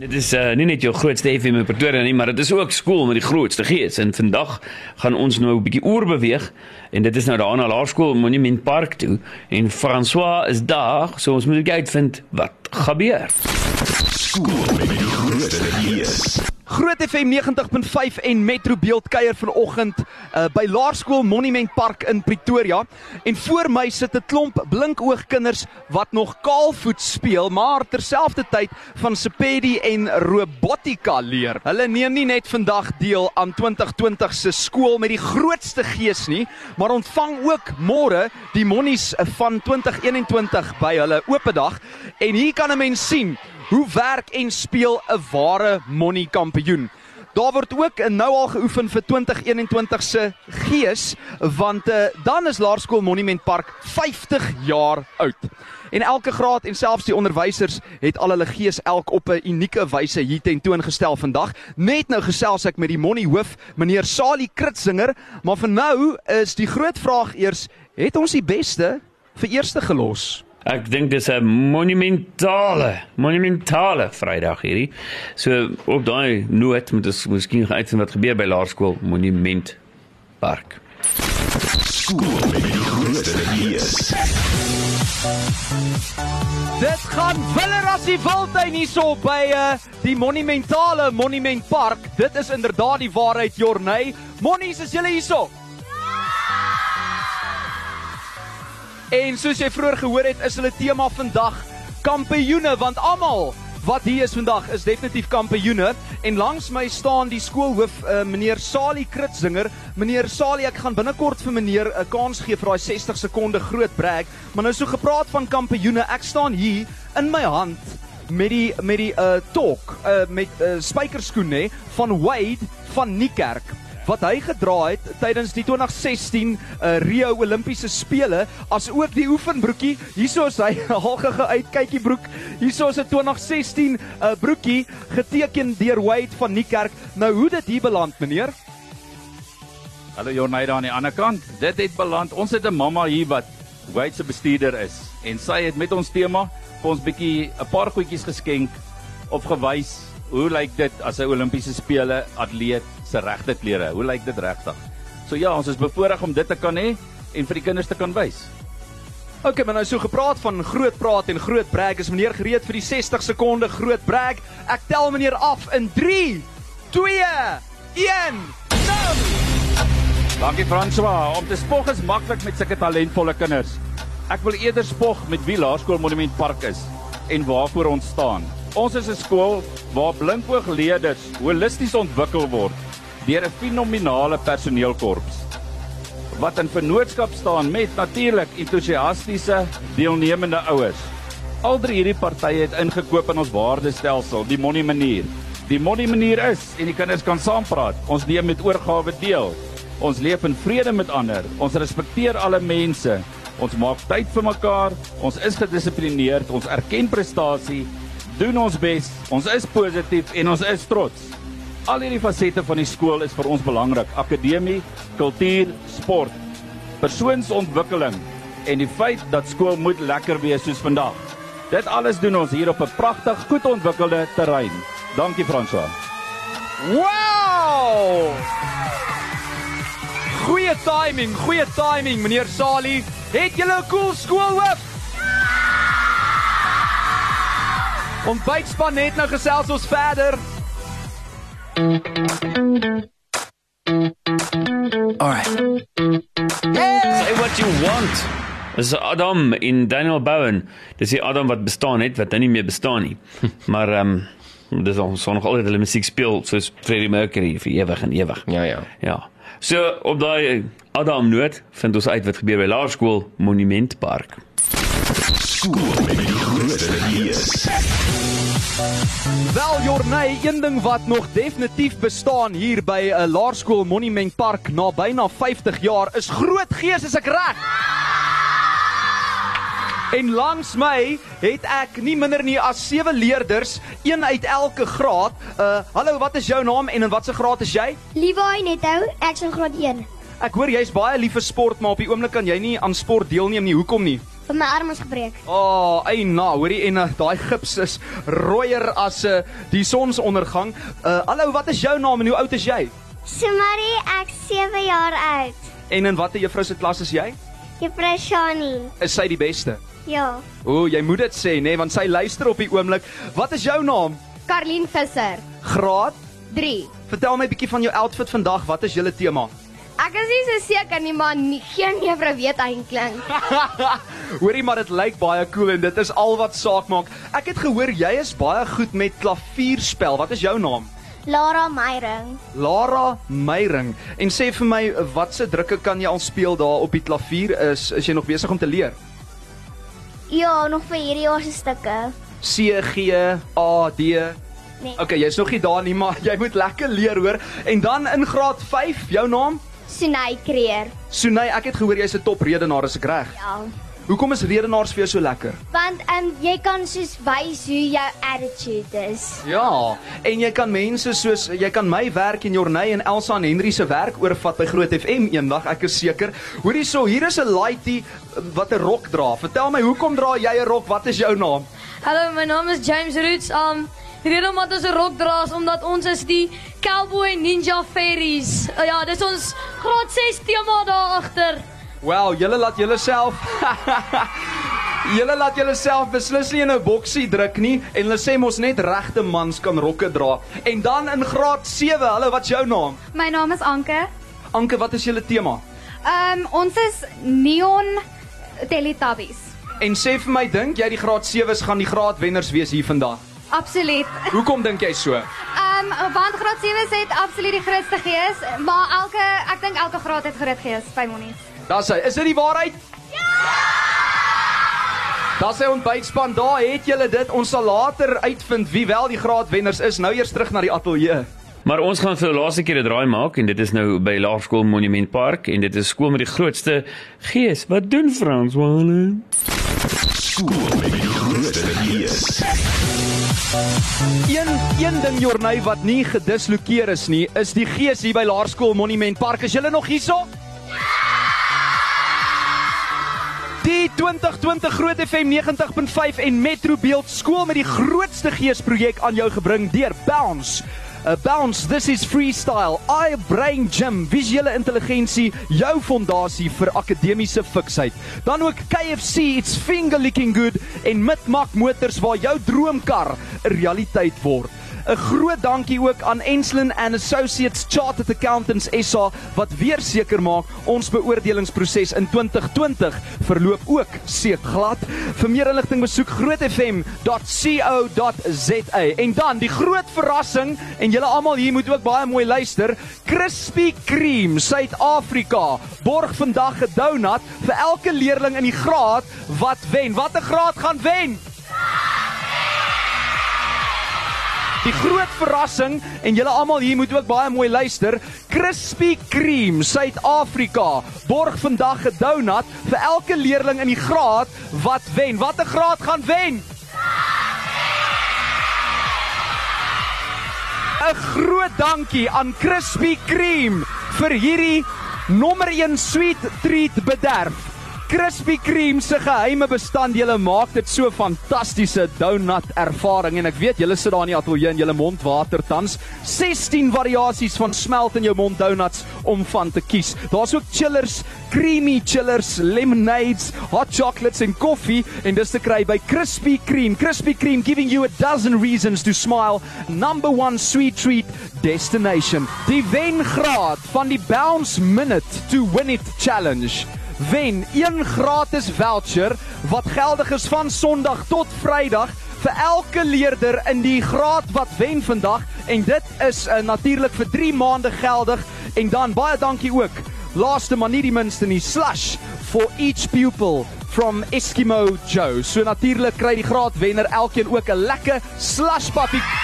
Dit is uh, nie net jou grootste FM in Pretoria nie, maar dit is ook skool met die grootste gees. En vandag gaan ons nou 'n bietjie oor beweeg en dit is nou daar na Laerskool Monument Park toe en François is daar, so ons moet uitvind wat gebeur. Skool met die grootste gees. Groot FM 90.5 en Metro Beeld kuier vanoggend uh, by Laerskool Monument Park in Pretoria en voor my sit 'n klomp blinkoog kinders wat nog kaalvoet speel maar terselfdertyd van sepedi en robotika leer. Hulle neem nie net vandag deel aan 2020 se skool met die grootste gees nie, maar ontvang ook môre die monnies van 2021 by hulle opedag en hier kan 'n mens sien Hoe werk en speel 'n ware money kampioen? Daar word ook nou al geoefen vir 2021 se gees want uh, dan is Laerskool Monument Park 50 jaar oud. En elke graad en selfs die onderwysers het al hulle gees elk op 'n unieke wyse hier tentoongestel vandag. Net nou gesels ek met die money hoof, meneer Sali Kritzinger, maar vir nou is die groot vraag eers, het ons die beste vir eerste gelos? Ek dink dis 'n monumentale, monumentale Vrydag hierdie. So op daai noot moet ons miskien gaan uitsien wat gebeur by Laerskool Monument Park. Skool met die grootste gees. Dit gaan willer as die wildtuin hierso by uh, die monumentale Monument Park. Dit is inderdaad die waarheid, Jorney. Monnies, is julle hierso? En soos jy vroeër gehoor het, is hulle tema vandag kampioene want almal wat hier is vandag is definitief kampioene. En langs my staan die skoolhoof uh, meneer Sali Kritzinger. Meneer Sali, ek gaan binnekort vir meneer 'n uh, kans gee vir daai 60 sekonde groot brag, maar nou so gepraat van kampioene, ek staan hier in my hand met die met die uh talk uh met uh spykerskoen nê van Wade van Niekerk wat hy gedra het tydens die 2016 uh, Rio Olimpiese spele as ook die oefenbroekie. Hierso is hy algege uit kykie broek. Hierso is 'n 2016 uh, broekie geteken deur Wade van Niekerk. Nou hoe dit hier beland, meneer? Hallo Jornay daar aan die ander kant. Dit het beland. Ons het 'n mamma hier wat Wade se bestuurder is en sy het met ons tema vir ons bietjie 'n paar goedjies geskenk of gewys hoe lyk dit as 'n Olimpiese spele atleet se regte klere? Hoe lyk dit regtig? So ja, ons is bevoorreg om dit te kan hê en vir die kinders te kan wys. OK, maar nou so gepraat van groot praat en groot brag, is meneer gereed vir die 60 sekonde groot brag. Ek tel meneer af in 3 2 1 Dankie François. Om te spog is maklik met sulke talentvolle kinders. Ek wil eerder spog met wie Laerskool Monument Park is en waarvoor ons staan. Ons is 'n skool waar blinkoogleerders holisties ontwikkel word deur 'n fenominale personeelkorps wat in vennootskap staan met natuurlik entoesiastiese deelnemende ouers. Al drie hierdie partye het ingekoop in ons waardestelsel, die Money manier. Die Money manier is en die kinders kan saampraat. Ons neem met oorgawe deel. Ons leef in vrede met ander. Ons respekteer alle mense. Ons maak tyd vir mekaar. Ons is gedissiplineerd. Ons erken prestasie doen ons bes. Ons is positief en ons is trots. Al hierdie fasette van die skool is vir ons belangrik. Akademie, kultuur, sport, persoonsontwikkeling en die feit dat skool moet lekker wees soos vandag. Dit alles doen ons hier op 'n pragtig, goed ontwikkelde terrein. Dankie François. Wow! Goeie timing, goeie timing meneer Sali. Het julle 'n cool skoolhoof? Ontbytspan net nou gesels ons verder. Alright. Say what you want. Dis Adam in Daniel Bowen. Dis die Adam wat bestaan het wat nou nie meer bestaan nie. Maar ehm um, dis ons son nog altyd hulle musiek speel soos Freddie Mercury vir ewig en ewig. Ja ja. Ja. So op daai Adam noot vind ons uit wat gebeur by Laerskool Monument Park. Skool met die grootste gees. Wel Jorney, een ding wat nog definitief bestaan hier by 'n Laerskool Monument Park na byna 50 jaar is groot gees as ek reg. En langs my het ek nie minder nie as sewe leerders, een uit elke graad. Uh hallo, wat is jou naam en in watter graad is jy? Levi Netou, ek's in graad 1. Ek hoor jy's baie lief vir sport, maar op die oomblik kan jy nie aan sport deelneem nie. Hoekom nie? Want my arm is gebreek. O, oh, eina, hoorie en uh, daai gips is rooier as uh, die sonsondergang. Uh hallo, wat is jou naam en hoe oud is jy? Sumari, ek 7 jaar oud. En in watter juffrou se klas is jy? Juffrou Shani. Is sy die beste? Ja. O, jy moet dit sê, nê, nee, want sy luister op die oomblik. Wat is jou naam? Karlien Visser. Graad? 3. Vertel my 'n bietjie van jou outfit vandag. Wat is julle tema? Ek is nie so seker nie, maar nie, geen juffrou weet eintlik. Hoorie maar dit lyk baie cool en dit is al wat saak maak. Ek het gehoor jy is baie goed met klavierspel. Wat is jou naam? Lara Meyring. Lara Meyring. En sê vir my watse drukke kan jy al speel daar op die klavier? Is is jy nog besig om te leer? Ja, nog vir hierdie jaar se stukke. C G A D. Nee. Okay, jy's nog nie daar nie, maar jy moet lekker leer hoor. En dan in graad 5, jou naam? Sunay Creer. Sunay, ek het gehoor jy's 'n top redenaar, is ek reg? Ja. Hoekom is redenaars vir jou so lekker? Want ehm um, jy kan soos wys hoe jou attitude is. Ja, en jy kan mense soos jy kan my werk en Jorney en Elsa en Henry se werk oorvat by Groot FM eendag, ek is seker. Hoorie so, hier is 'n laaitie wat 'n rok dra. Vertel my, hoekom dra jy 'n rok? Wat is jou naam? Hallo, my naam is James Roots. Um die rede omdat ons 'n rok dra is omdat ons is die Cowboy Ninja Fairies. Uh, ja, dis ons graad 6 tema daar agter. Wel, julle laat julle self Julle laat julle self beslis nie in 'n boksie druk nie en hulle sê mos net regte mans kan rokke dra. En dan in graad 7, hallo, wat's jou naam? My naam is Anke. Anke, wat is julle tema? Ehm um, ons is Neon Teletubbies. En sê vir my, dink jy die graad 7's gaan die graadwenners wees hier vandag? Absoluut. Hoekom dink jy so? Ehm um, want graad 7 het absoluut die grootste gees, maar elke ek dink elke graad het groot gees by Monies. Daar's hy. Is dit die waarheid? Ja! Daar's hy ontbytspan. Daar het julle dit. Ons sal later uitvind wie wel die graadwenners is. Nou eers terug na die ateljee. Maar ons gaan vir die laaste keer 'n draai maak en dit is nou by Laerskool Monument Park en dit is skool met die grootste gees. Wat doen Frans Walen? Skool met die grootste gees. Een een ding Jorney wat nie gedislokeer is nie, is die gees hier by Laerskool Monument Park. Is julle nog hierso? Die 2020 Groot FM 90.5 en Metro Beeld skool met die grootste geesprojek aan jou gebring deur Bounce. Uh, Bounce, this is freestyle. I brain gym, visuele intelligensie, jou fondasie vir akademiese fiksheid. Dan ook KFC, it's finger licking good en Mitmak Motors waar jou droomkar 'n realiteit word. 'n Groot dankie ook aan Enslin and Associates Chartered Accountants SA wat weer seker maak ons beoordelingsproses in 2020 verloop ook seepglad. Vir meer inligting besoek grootfm.co.za. En dan die groot verrassing en julle almal hier moet ook baie mooi luister. Krispy Kreme Suid-Afrika borg vandag 'n donut vir elke leerling in die graad wat wen. Watter graad gaan wen? Die groot verrassing en julle almal hier moet ook baie mooi luister. Krispy Kreme Suid-Afrika borg vandag 'n donut vir elke leerling in die graad wat wen. Watter graad gaan wen? 'n Groot dankie aan Krispy Kreme vir hierdie nommer 1 sweet treat bederf. Krispy Kreme se geheime bestanddele maak dit so fantastiese donut ervaring en ek weet julle sit daar in die ateljee en julle mond water tans. 16 variasies van smelt in jou mond donuts om van te kies. Daar's ook chillers, creamy chillers, lemonades, hot chocolates en koffie en dis te kry by Krispy Kreme. Krispy Kreme giving you a dozen reasons to smile. Number 1 sweet treat destination. Die wengraad van die Bounce Minute to Win It Challenge wen een gratis voucher wat geldig is van Sondag tot Vrydag vir elke leerder in die graad wat wen vandag. En dit is uh, natuurlik vir 3 maande geldig. En dan baie dankie ook laaste maar nie die minste nie slush for each pupil from Eskimo Joe. So natuurlik kry die graadwenner elkeen ook 'n lekker slush pappie